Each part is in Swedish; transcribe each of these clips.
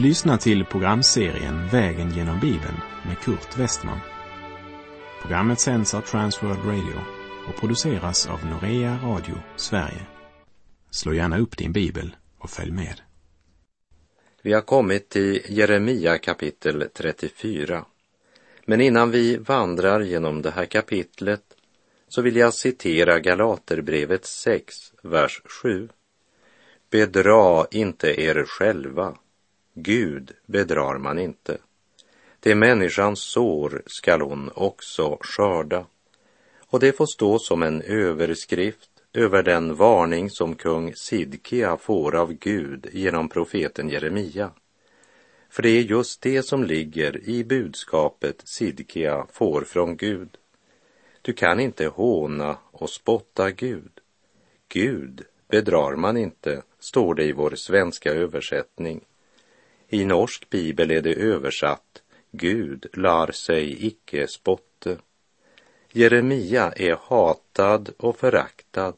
Du lyssnar till programserien Vägen genom Bibeln med Kurt Westman. Programmet sänds av Transworld Radio och produceras av Norea Radio Sverige. Slå gärna upp din bibel och följ med. Vi har kommit till Jeremia kapitel 34. Men innan vi vandrar genom det här kapitlet så vill jag citera Galaterbrevet 6, vers 7. Bedra inte er själva. Gud bedrar man inte. Det människans sår skall hon också skörda. Och det får stå som en överskrift över den varning som kung Sidkia får av Gud genom profeten Jeremia. För det är just det som ligger i budskapet Sidkia får från Gud. Du kan inte håna och spotta Gud. Gud bedrar man inte, står det i vår svenska översättning. I norsk bibel är det översatt Gud lar sig icke spotte. Jeremia är hatad och föraktad.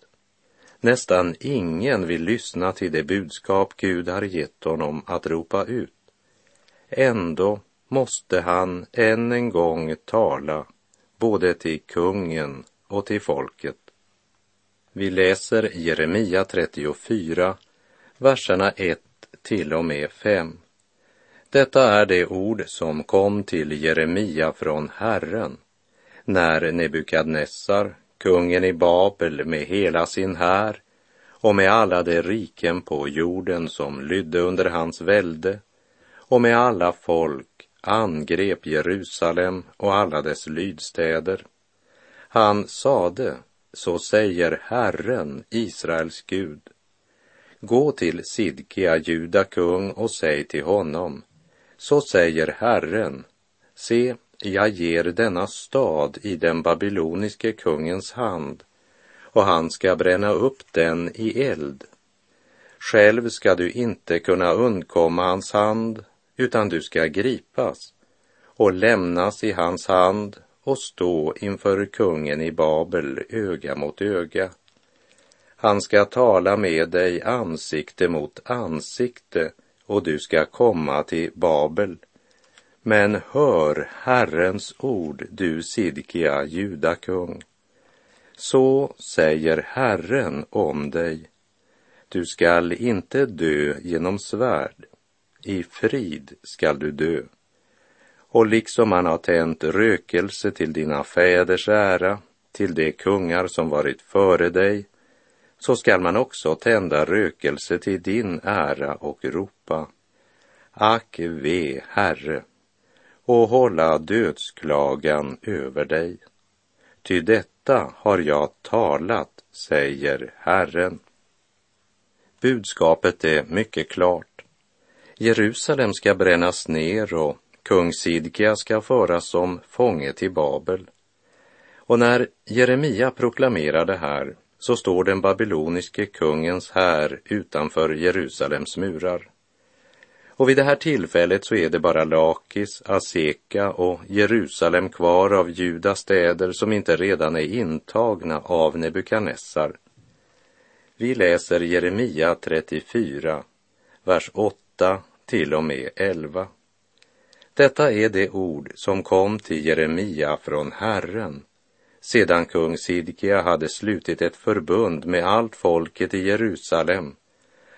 Nästan ingen vill lyssna till det budskap Gud har gett honom att ropa ut. Ändå måste han än en gång tala både till kungen och till folket. Vi läser Jeremia 34, verserna 1 till och med 5. Detta är det ord som kom till Jeremia från Herren när Nebukadnessar, kungen i Babel med hela sin här och med alla de riken på jorden som lydde under hans välde och med alla folk angrep Jerusalem och alla dess lydstäder. Han sade, så säger Herren, Israels Gud. Gå till Sidkia, juda kung, och säg till honom, så säger Herren, se, jag ger denna stad i den babyloniske kungens hand och han ska bränna upp den i eld. Själv ska du inte kunna undkomma hans hand, utan du ska gripas och lämnas i hans hand och stå inför kungen i Babel öga mot öga. Han ska tala med dig ansikte mot ansikte och du ska komma till Babel. Men hör Herrens ord, du Sidkia, judakung. Så säger Herren om dig. Du skall inte dö genom svärd, i frid skall du dö. Och liksom han har tänt rökelse till dina fäders ära, till de kungar som varit före dig, så skall man också tända rökelse till din ära och ropa, ack ve, Herre, och hålla dödsklagan över dig. Ty detta har jag talat, säger Herren. Budskapet är mycket klart. Jerusalem ska brännas ner och kung Sidkia ska föras som fånge till Babel. Och när Jeremia proklamerar det här så står den babyloniske kungens här utanför Jerusalems murar. Och vid det här tillfället så är det bara Lakis, Aseka och Jerusalem kvar av Judas städer som inte redan är intagna av Nebukadnessar. Vi läser Jeremia 34, vers 8 till och med 11. Detta är det ord som kom till Jeremia från Herren sedan kung Sidkia hade slutit ett förbund med allt folket i Jerusalem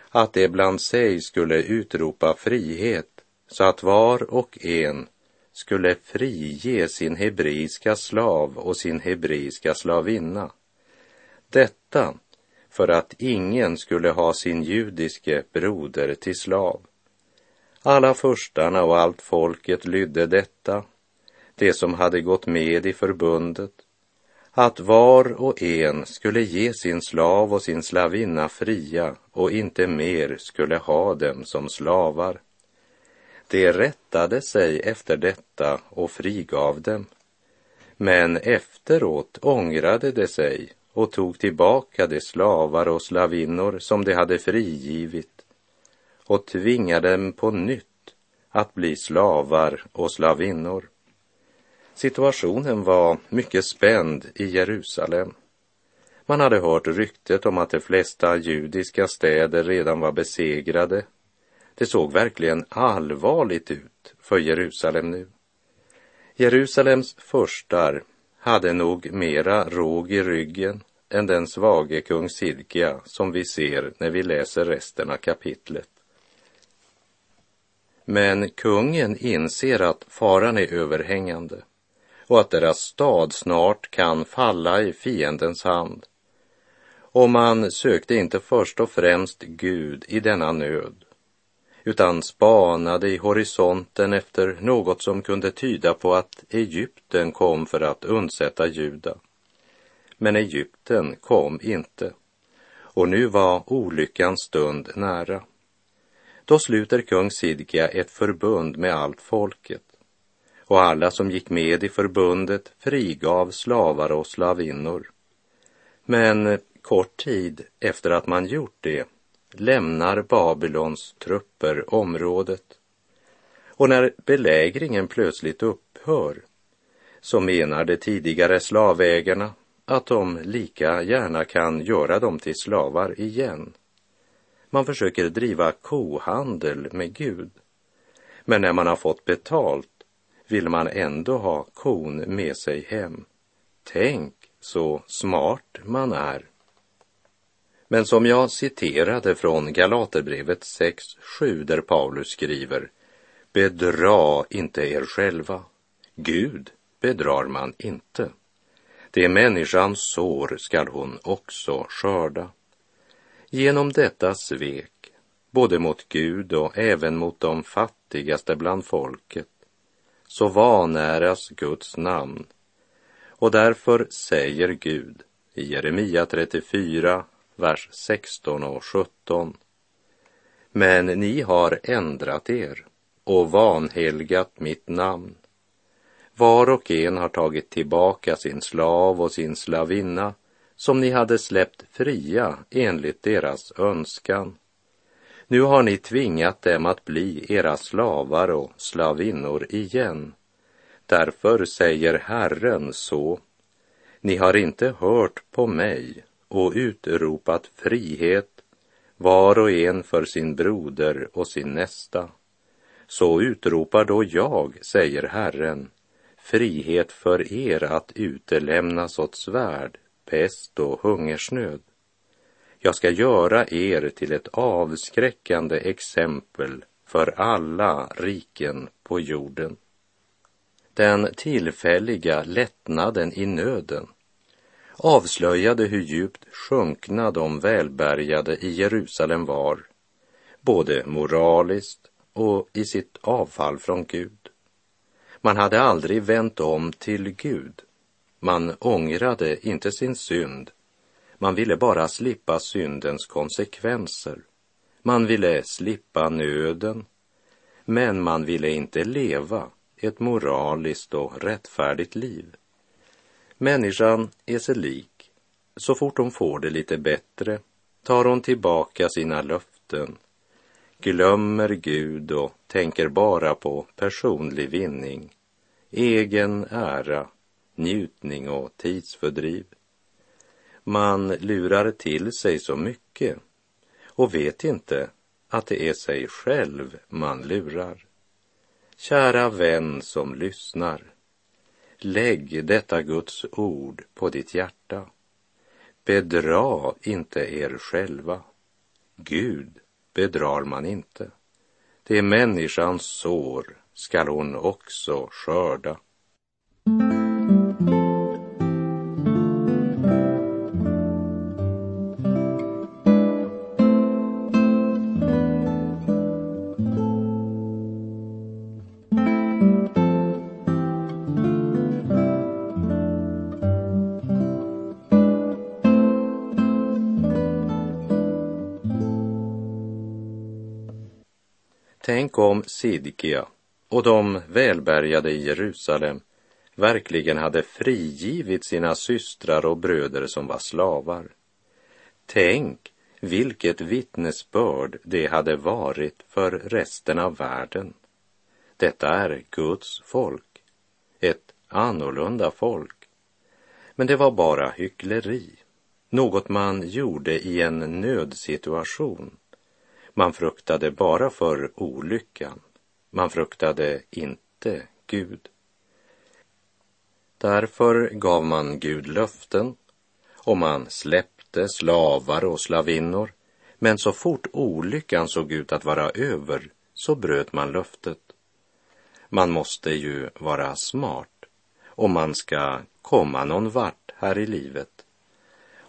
att det bland sig skulle utropa frihet så att var och en skulle frige sin hebreiska slav och sin hebreiska slavinna. Detta för att ingen skulle ha sin judiske broder till slav. Alla förstarna och allt folket lydde detta, det som hade gått med i förbundet, att var och en skulle ge sin slav och sin slavinna fria och inte mer skulle ha dem som slavar. De rättade sig efter detta och frigav dem. Men efteråt ångrade de sig och tog tillbaka de slavar och slavinnor som de hade frigivit och tvingade dem på nytt att bli slavar och slavinnor. Situationen var mycket spänd i Jerusalem. Man hade hört ryktet om att de flesta judiska städer redan var besegrade. Det såg verkligen allvarligt ut för Jerusalem nu. Jerusalems förstar hade nog mera råg i ryggen än den svage kung Sidkia som vi ser när vi läser resten av kapitlet. Men kungen inser att faran är överhängande och att deras stad snart kan falla i fiendens hand. Och man sökte inte först och främst Gud i denna nöd, utan spanade i horisonten efter något som kunde tyda på att Egypten kom för att undsätta Juda. Men Egypten kom inte, och nu var olyckans stund nära. Då sluter kung Sidkia ett förbund med allt folket och alla som gick med i förbundet frigav slavar och slavinnor. Men kort tid efter att man gjort det lämnar Babylons trupper området. Och när belägringen plötsligt upphör så menar de tidigare slavägarna att de lika gärna kan göra dem till slavar igen. Man försöker driva kohandel med Gud. Men när man har fått betalt vill man ändå ha kon med sig hem. Tänk så smart man är. Men som jag citerade från Galaterbrevet 6.7 där Paulus skriver Bedra inte er själva. Gud bedrar man inte. Det människans sår skall hon också skörda. Genom detta svek, både mot Gud och även mot de fattigaste bland folket, så vanäras Guds namn. Och därför säger Gud i Jeremia 34, vers 16 och 17. Men ni har ändrat er och vanhelgat mitt namn. Var och en har tagit tillbaka sin slav och sin slavinna som ni hade släppt fria enligt deras önskan. Nu har ni tvingat dem att bli era slavar och slavinnor igen. Därför säger Herren så. Ni har inte hört på mig och utropat frihet var och en för sin broder och sin nästa. Så utropar då jag, säger Herren, frihet för er att utelämnas åt svärd, pest och hungersnöd. Jag ska göra er till ett avskräckande exempel för alla riken på jorden. Den tillfälliga lättnaden i nöden avslöjade hur djupt sjunkna de välbärgade i Jerusalem var, både moraliskt och i sitt avfall från Gud. Man hade aldrig vänt om till Gud. Man ångrade inte sin synd. Man ville bara slippa syndens konsekvenser. Man ville slippa nöden. Men man ville inte leva ett moraliskt och rättfärdigt liv. Människan är sig lik. Så fort hon får det lite bättre tar hon tillbaka sina löften, glömmer Gud och tänker bara på personlig vinning, egen ära, njutning och tidsfördriv. Man lurar till sig så mycket och vet inte att det är sig själv man lurar. Kära vän som lyssnar, lägg detta Guds ord på ditt hjärta. Bedra inte er själva. Gud bedrar man inte. Det är människans sår skall hon också skörda. Tänk om Sidkia och de välbärgade i Jerusalem verkligen hade frigivit sina systrar och bröder som var slavar. Tänk vilket vittnesbörd det hade varit för resten av världen. Detta är Guds folk, ett annorlunda folk. Men det var bara hyckleri, något man gjorde i en nödsituation man fruktade bara för olyckan. Man fruktade inte Gud. Därför gav man Gud löften och man släppte slavar och slavinnor. Men så fort olyckan såg ut att vara över så bröt man löftet. Man måste ju vara smart om man ska komma någon vart här i livet.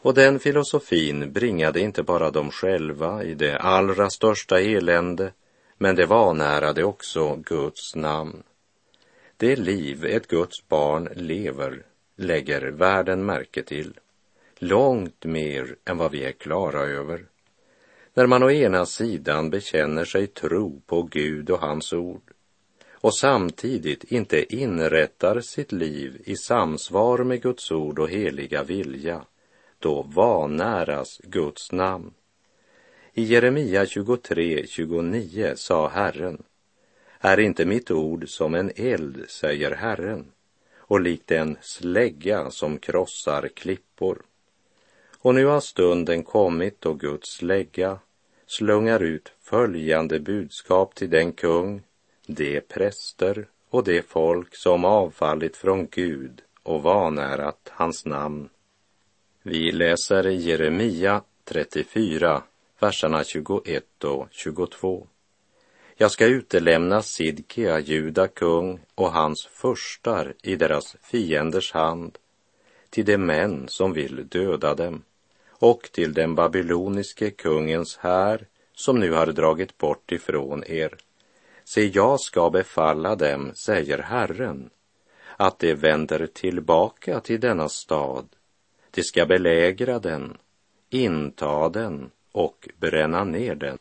Och den filosofin bringade inte bara dem själva i det allra största elände, men det vanärade också Guds namn. Det liv ett Guds barn lever lägger världen märke till, långt mer än vad vi är klara över. När man å ena sidan bekänner sig tro på Gud och hans ord och samtidigt inte inrättar sitt liv i samsvar med Guds ord och heliga vilja, då vanäras Guds namn. I Jeremia 23, 29 sa Herren, är inte mitt ord som en eld, säger Herren, och likt en slägga som krossar klippor. Och nu har stunden kommit då Guds slägga slungar ut följande budskap till den kung, de präster och det folk som avfallit från Gud och vanärat hans namn. Vi läser Jeremia 34, verserna 21 och 22. Jag ska utelämna Sidkia, Juda kung och hans förstar i deras fienders hand till de män som vill döda dem och till den babyloniske kungens här som nu har dragit bort ifrån er. Se, jag ska befalla dem, säger Herren, att de vänder tillbaka till denna stad. De ska belägra den, inta den och bränna ner den.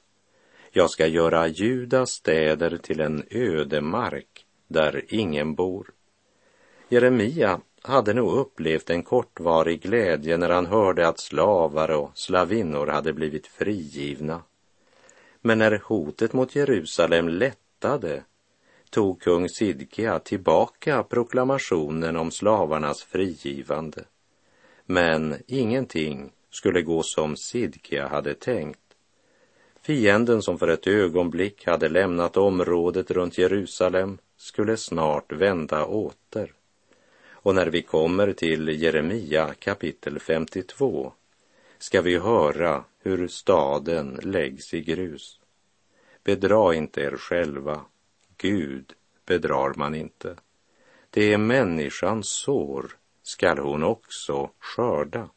Jag ska göra Judas städer till en ödemark där ingen bor. Jeremia hade nog upplevt en kortvarig glädje när han hörde att slavar och slavinnor hade blivit frigivna. Men när hotet mot Jerusalem lättade tog kung Sidkia tillbaka proklamationen om slavarnas frigivande. Men ingenting skulle gå som Sidkia hade tänkt. Fienden som för ett ögonblick hade lämnat området runt Jerusalem skulle snart vända åter. Och när vi kommer till Jeremia kapitel 52 ska vi höra hur staden läggs i grus. Bedra inte er själva, Gud bedrar man inte. Det är människans sår skall hon också skörda.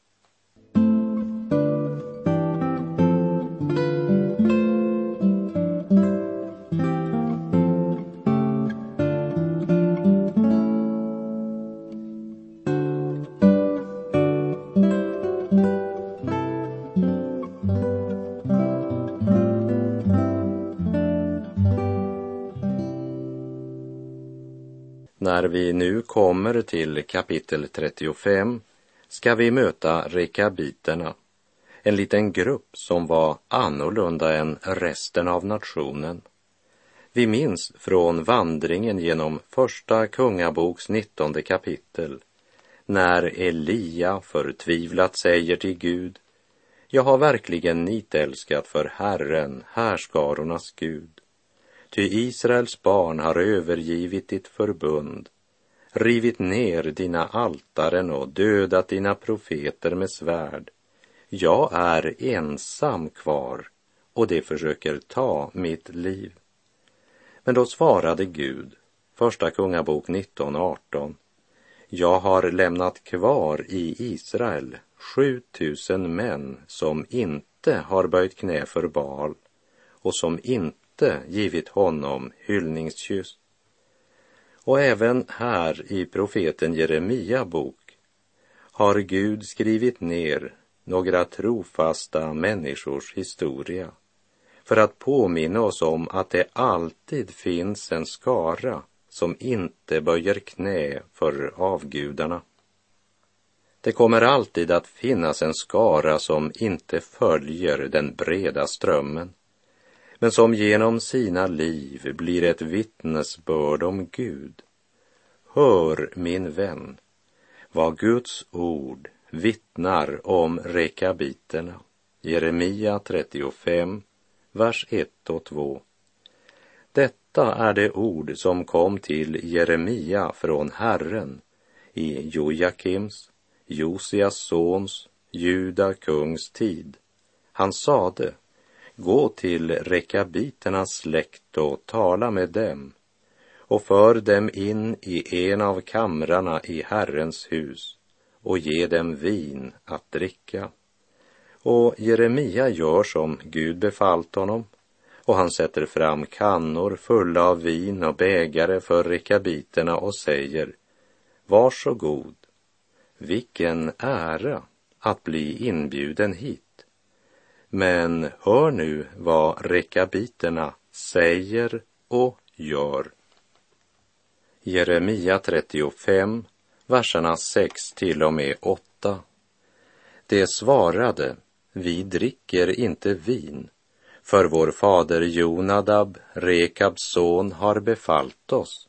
När vi nu kommer till kapitel 35 ska vi möta rekabiterna, en liten grupp som var annorlunda än resten av nationen. Vi minns från vandringen genom första kungaboks nittonde kapitel när Elia förtvivlat säger till Gud Jag har verkligen nitälskat för Herren, härskarornas Gud. Ty Israels barn har övergivit ditt förbund, rivit ner dina altaren och dödat dina profeter med svärd. Jag är ensam kvar och de försöker ta mitt liv. Men då svarade Gud, Första Kungabok 19.18. Jag har lämnat kvar i Israel 7000 män som inte har böjt knä för Baal och som inte inte givit honom hyllningskyss. Och även här i profeten Jeremia bok har Gud skrivit ner några trofasta människors historia för att påminna oss om att det alltid finns en skara som inte böjer knä för avgudarna. Det kommer alltid att finnas en skara som inte följer den breda strömmen men som genom sina liv blir ett vittnesbörd om Gud. Hör, min vän, vad Guds ord vittnar om rekabiterna. Jeremia 35, vers 1 och 2. Detta är det ord som kom till Jeremia från Herren i Jojakims, Josias sons, Juda kungs tid. Han sade, gå till rekabiternas släkt och tala med dem och för dem in i en av kamrarna i Herrens hus och ge dem vin att dricka. Och Jeremia gör som Gud befallt honom och han sätter fram kannor fulla av vin och bägare för rekabiterna och säger Varsågod, vilken ära att bli inbjuden hit. Men hör nu vad rekabiterna säger och gör. Jeremia 35, verserna 6 till och med 8. Det svarade, vi dricker inte vin, för vår fader Jonadab, Rekabs son, har befallt oss.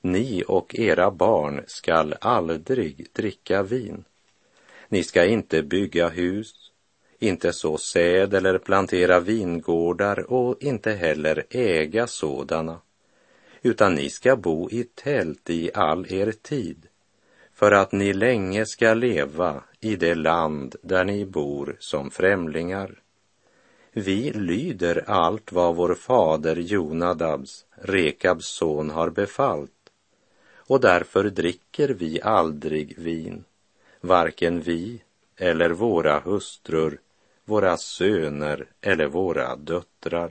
Ni och era barn skall aldrig dricka vin. Ni ska inte bygga hus, inte så säd eller plantera vingårdar och inte heller äga sådana, utan ni ska bo i tält i all er tid, för att ni länge ska leva i det land där ni bor som främlingar. Vi lyder allt vad vår fader Jonadabs, Rekabs son, har befallt och därför dricker vi aldrig vin, varken vi eller våra hustrur, våra söner eller våra döttrar.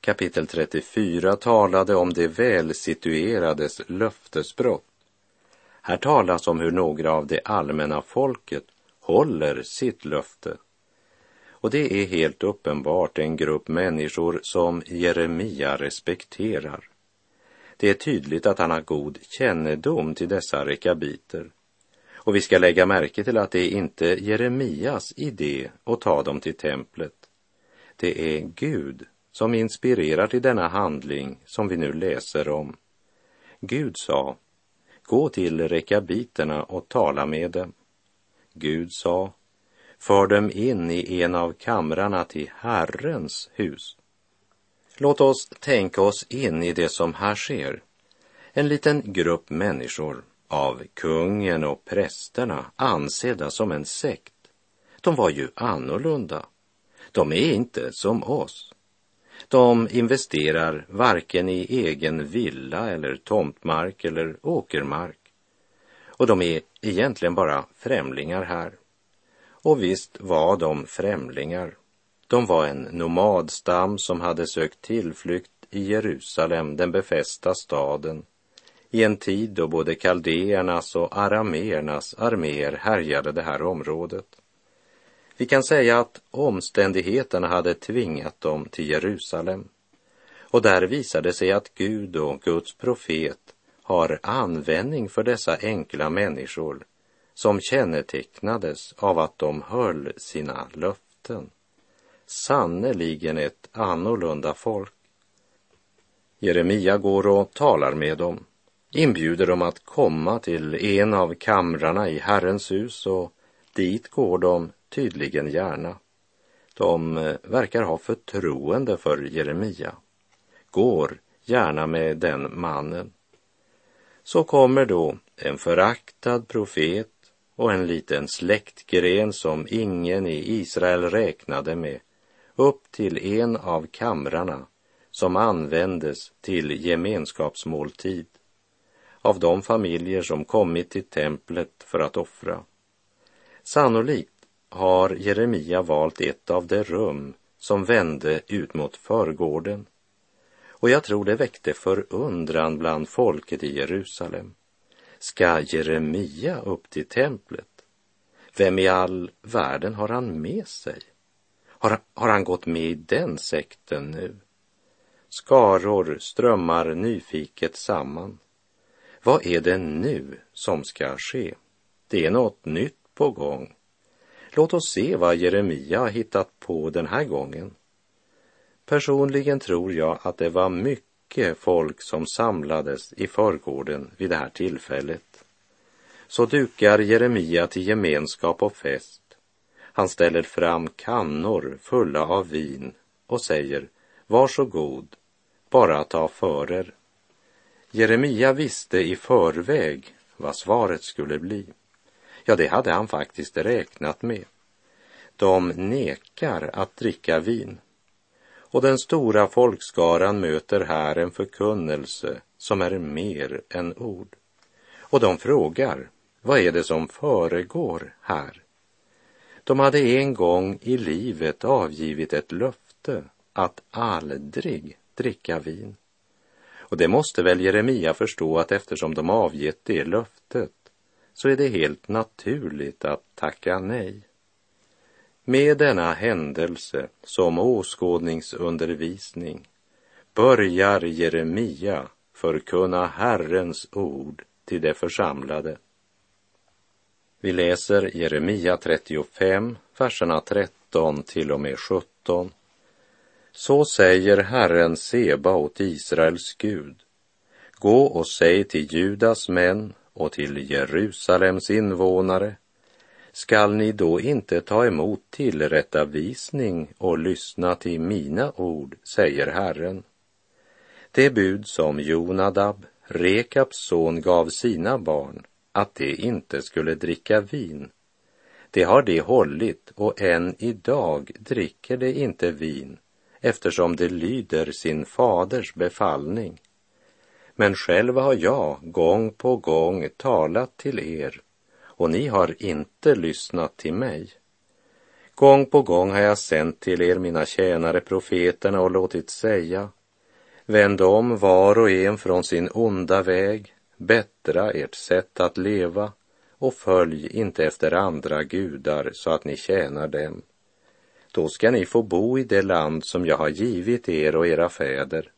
Kapitel 34 talade om de välsituerades löftesbrott. Här talas om hur några av det allmänna folket håller sitt löfte. Och det är helt uppenbart en grupp människor som Jeremia respekterar. Det är tydligt att han har god kännedom till dessa rekabiter. Och vi ska lägga märke till att det är inte Jeremias idé att ta dem till templet. Det är Gud som inspirerar till denna handling som vi nu läser om. Gud sa, gå till rekabiterna och tala med dem. Gud sa, för dem in i en av kamrarna till Herrens hus. Låt oss tänka oss in i det som här sker. En liten grupp människor av kungen och prästerna ansedda som en sekt. De var ju annorlunda. De är inte som oss. De investerar varken i egen villa eller tomtmark eller åkermark. Och de är egentligen bara främlingar här. Och visst var de främlingar. De var en nomadstam som hade sökt tillflykt i Jerusalem, den befästa staden, i en tid då både kaldéernas och arameernas arméer härjade det här området. Vi kan säga att omständigheterna hade tvingat dem till Jerusalem. Och där visade sig att Gud och Guds profet har användning för dessa enkla människor som kännetecknades av att de höll sina löften. Sannerligen ett annorlunda folk. Jeremia går och talar med dem, inbjuder dem att komma till en av kamrarna i Herrens hus och dit går de tydligen gärna. De eh, verkar ha förtroende för Jeremia, går gärna med den mannen. Så kommer då en föraktad profet och en liten släktgren som ingen i Israel räknade med upp till en av kamrarna som användes till gemenskapsmåltid av de familjer som kommit till templet för att offra. Sannolikt har Jeremia valt ett av de rum som vände ut mot förgården. Och jag tror det väckte förundran bland folket i Jerusalem. Ska Jeremia upp till templet? Vem i all världen har han med sig? Har, har han gått med i den sekten nu? Skaror strömmar nyfiket samman. Vad är det nu som ska ske? Det är något nytt på gång. Låt oss se vad Jeremia har hittat på den här gången. Personligen tror jag att det var mycket folk som samlades i förgården vid det här tillfället. Så dukar Jeremia till gemenskap och fest. Han ställer fram kannor fulla av vin och säger Varsågod, bara ta för er. Jeremia visste i förväg vad svaret skulle bli. Ja, det hade han faktiskt räknat med. De nekar att dricka vin. Och den stora folkskaran möter här en förkunnelse som är mer än ord. Och de frågar, vad är det som föregår här? De hade en gång i livet avgivit ett löfte att aldrig dricka vin. Och det måste väl Jeremia förstå att eftersom de avgett det löftet så är det helt naturligt att tacka nej. Med denna händelse som åskådningsundervisning börjar Jeremia förkunna Herrens ord till de församlade. Vi läser Jeremia 35, verserna 13 till och med 17. Så säger Herren Seba åt Israels Gud. Gå och säg till Judas män och till Jerusalems invånare skall ni då inte ta emot tillrättavisning och lyssna till mina ord, säger Herren. Det bud som Jonadab, Rekabs son, gav sina barn, att de inte skulle dricka vin, det har de hållit och än idag dricker de inte vin eftersom de lyder sin faders befallning. Men själv har jag gång på gång talat till er och ni har inte lyssnat till mig. Gång på gång har jag sänt till er mina tjänare profeterna och låtit säga Vänd om var och en från sin onda väg, bättra ert sätt att leva och följ inte efter andra gudar så att ni tjänar dem. Då ska ni få bo i det land som jag har givit er och era fäder.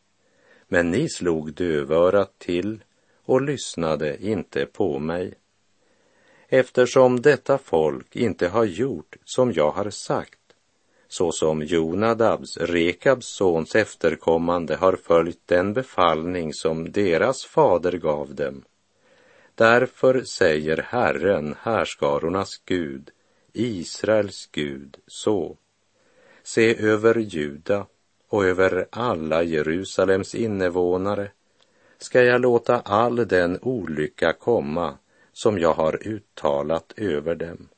Men ni slog dövörat till och lyssnade inte på mig. Eftersom detta folk inte har gjort som jag har sagt, så som Jonadabs, Rekabs sons efterkommande har följt den befallning som deras fader gav dem. Därför säger Herren, härskarornas Gud, Israels Gud, så. Se över Juda och över alla Jerusalems invånare ska jag låta all den olycka komma som jag har uttalat över dem,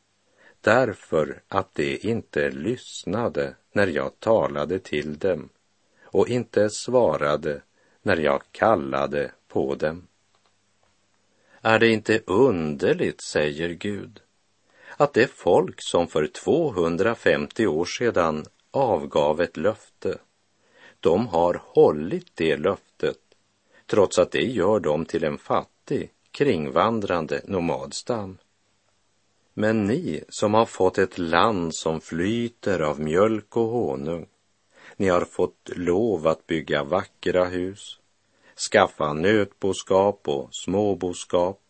därför att de inte lyssnade när jag talade till dem och inte svarade när jag kallade på dem. Är det inte underligt, säger Gud, att det folk som för 250 år sedan avgav ett löfte, de har hållit det löftet, trots att det gör dem till en fattig, kringvandrande nomadstam. Men ni som har fått ett land som flyter av mjölk och honung, ni har fått lov att bygga vackra hus, skaffa nötboskap och småboskap,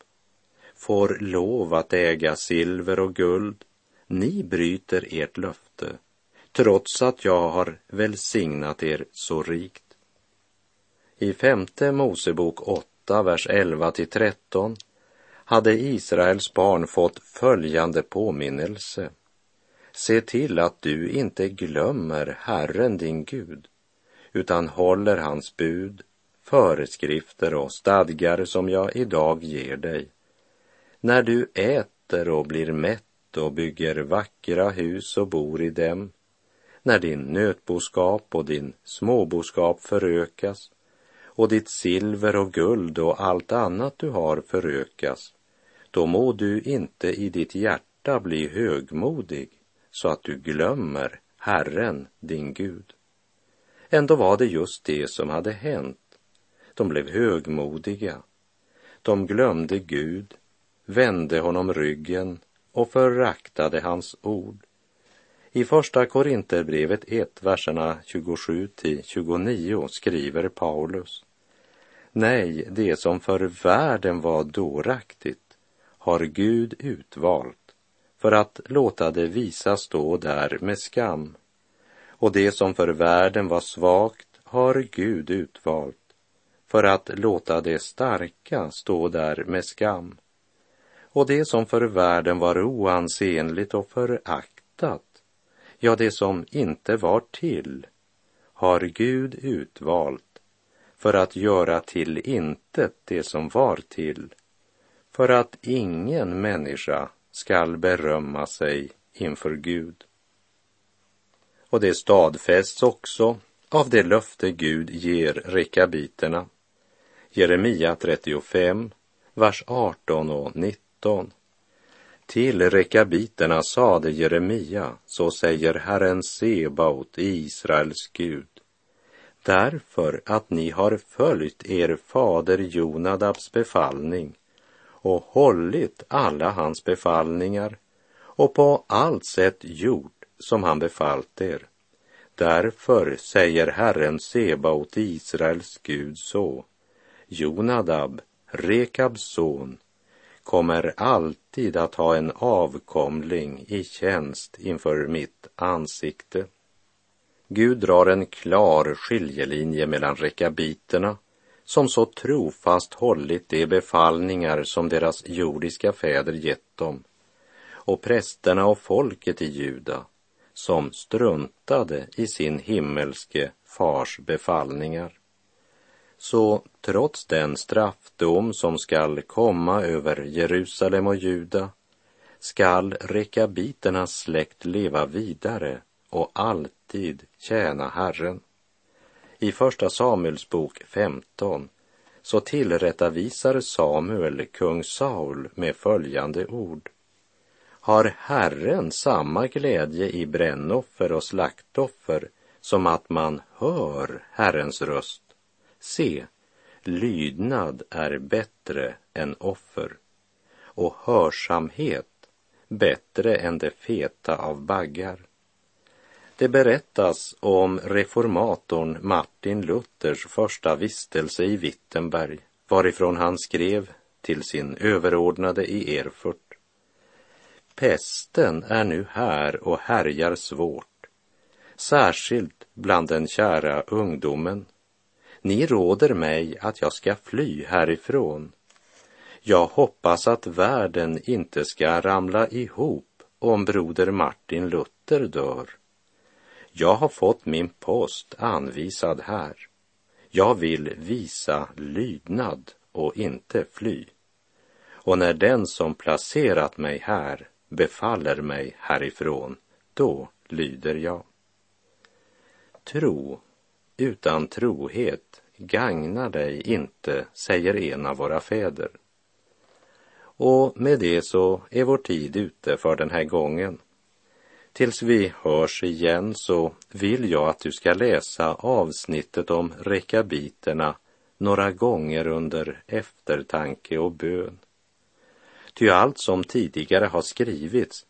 får lov att äga silver och guld, ni bryter ert löfte, trots att jag har välsignat er så rikt. I femte Mosebok 8, vers 11 till 13 hade Israels barn fått följande påminnelse. Se till att du inte glömmer Herren din Gud, utan håller hans bud, föreskrifter och stadgar som jag idag ger dig. När du äter och blir mätt och bygger vackra hus och bor i dem, när din nötboskap och din småboskap förökas och ditt silver och guld och allt annat du har förökas, då må du inte i ditt hjärta bli högmodig så att du glömmer Herren, din Gud. Ändå var det just det som hade hänt. De blev högmodiga. De glömde Gud, vände honom ryggen och föraktade hans ord. I första Korinterbrevet 1, verserna 27 till 29 skriver Paulus. Nej, det som för världen var dåraktigt har Gud utvalt för att låta det visa stå där med skam. Och det som för världen var svagt har Gud utvalt för att låta det starka stå där med skam. Och det som för världen var oansenligt och föraktat ja, det som inte var till, har Gud utvalt för att göra till intet det som var till, för att ingen människa skall berömma sig inför Gud. Och det stadfästs också av det löfte Gud ger rekabiterna. Jeremia 35, vers 18 och 19. Till rekabiterna sade Jeremia, så säger Herren Sebaot, Israels Gud. Därför att ni har följt er fader Jonadabs befallning och hållit alla hans befallningar och på allt sätt gjort som han befallt er. Därför säger Herren Sebaot, Israels Gud så. Jonadab, Rekabs son, kommer alltid att ha en avkomling i tjänst inför mitt ansikte. Gud drar en klar skiljelinje mellan rekabiterna som så trofast hållit de befallningar som deras jordiska fäder gett dem och prästerna och folket i Juda som struntade i sin himmelske fars befallningar. Så trots den straffdom som skall komma över Jerusalem och Juda skall rekabiternas släkt leva vidare och alltid tjäna Herren. I Första Samuels bok 15 så tillrättavisar Samuel kung Saul med följande ord. Har Herren samma glädje i brännoffer och slaktoffer som att man hör Herrens röst? Se, lydnad är bättre än offer och hörsamhet bättre än det feta av baggar. Det berättas om reformatorn Martin Luthers första vistelse i Wittenberg, varifrån han skrev till sin överordnade i Erfurt. Pesten är nu här och härjar svårt, särskilt bland den kära ungdomen. Ni råder mig att jag ska fly härifrån. Jag hoppas att världen inte ska ramla ihop om broder Martin Luther dör. Jag har fått min post anvisad här. Jag vill visa lydnad och inte fly. Och när den som placerat mig här befaller mig härifrån, då lyder jag. Tro utan trohet gagnar dig inte, säger en av våra fäder. Och med det så är vår tid ute för den här gången. Tills vi hörs igen så vill jag att du ska läsa avsnittet om rekabiterna några gånger under eftertanke och bön. Ty allt som tidigare har skrivits,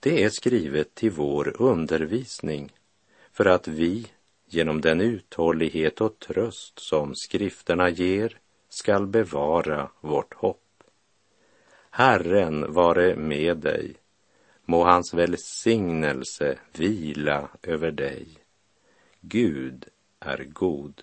det är skrivet till vår undervisning för att vi genom den uthållighet och tröst som skrifterna ger skall bevara vårt hopp. Herren vare med dig Må hans välsignelse vila över dig. Gud är god.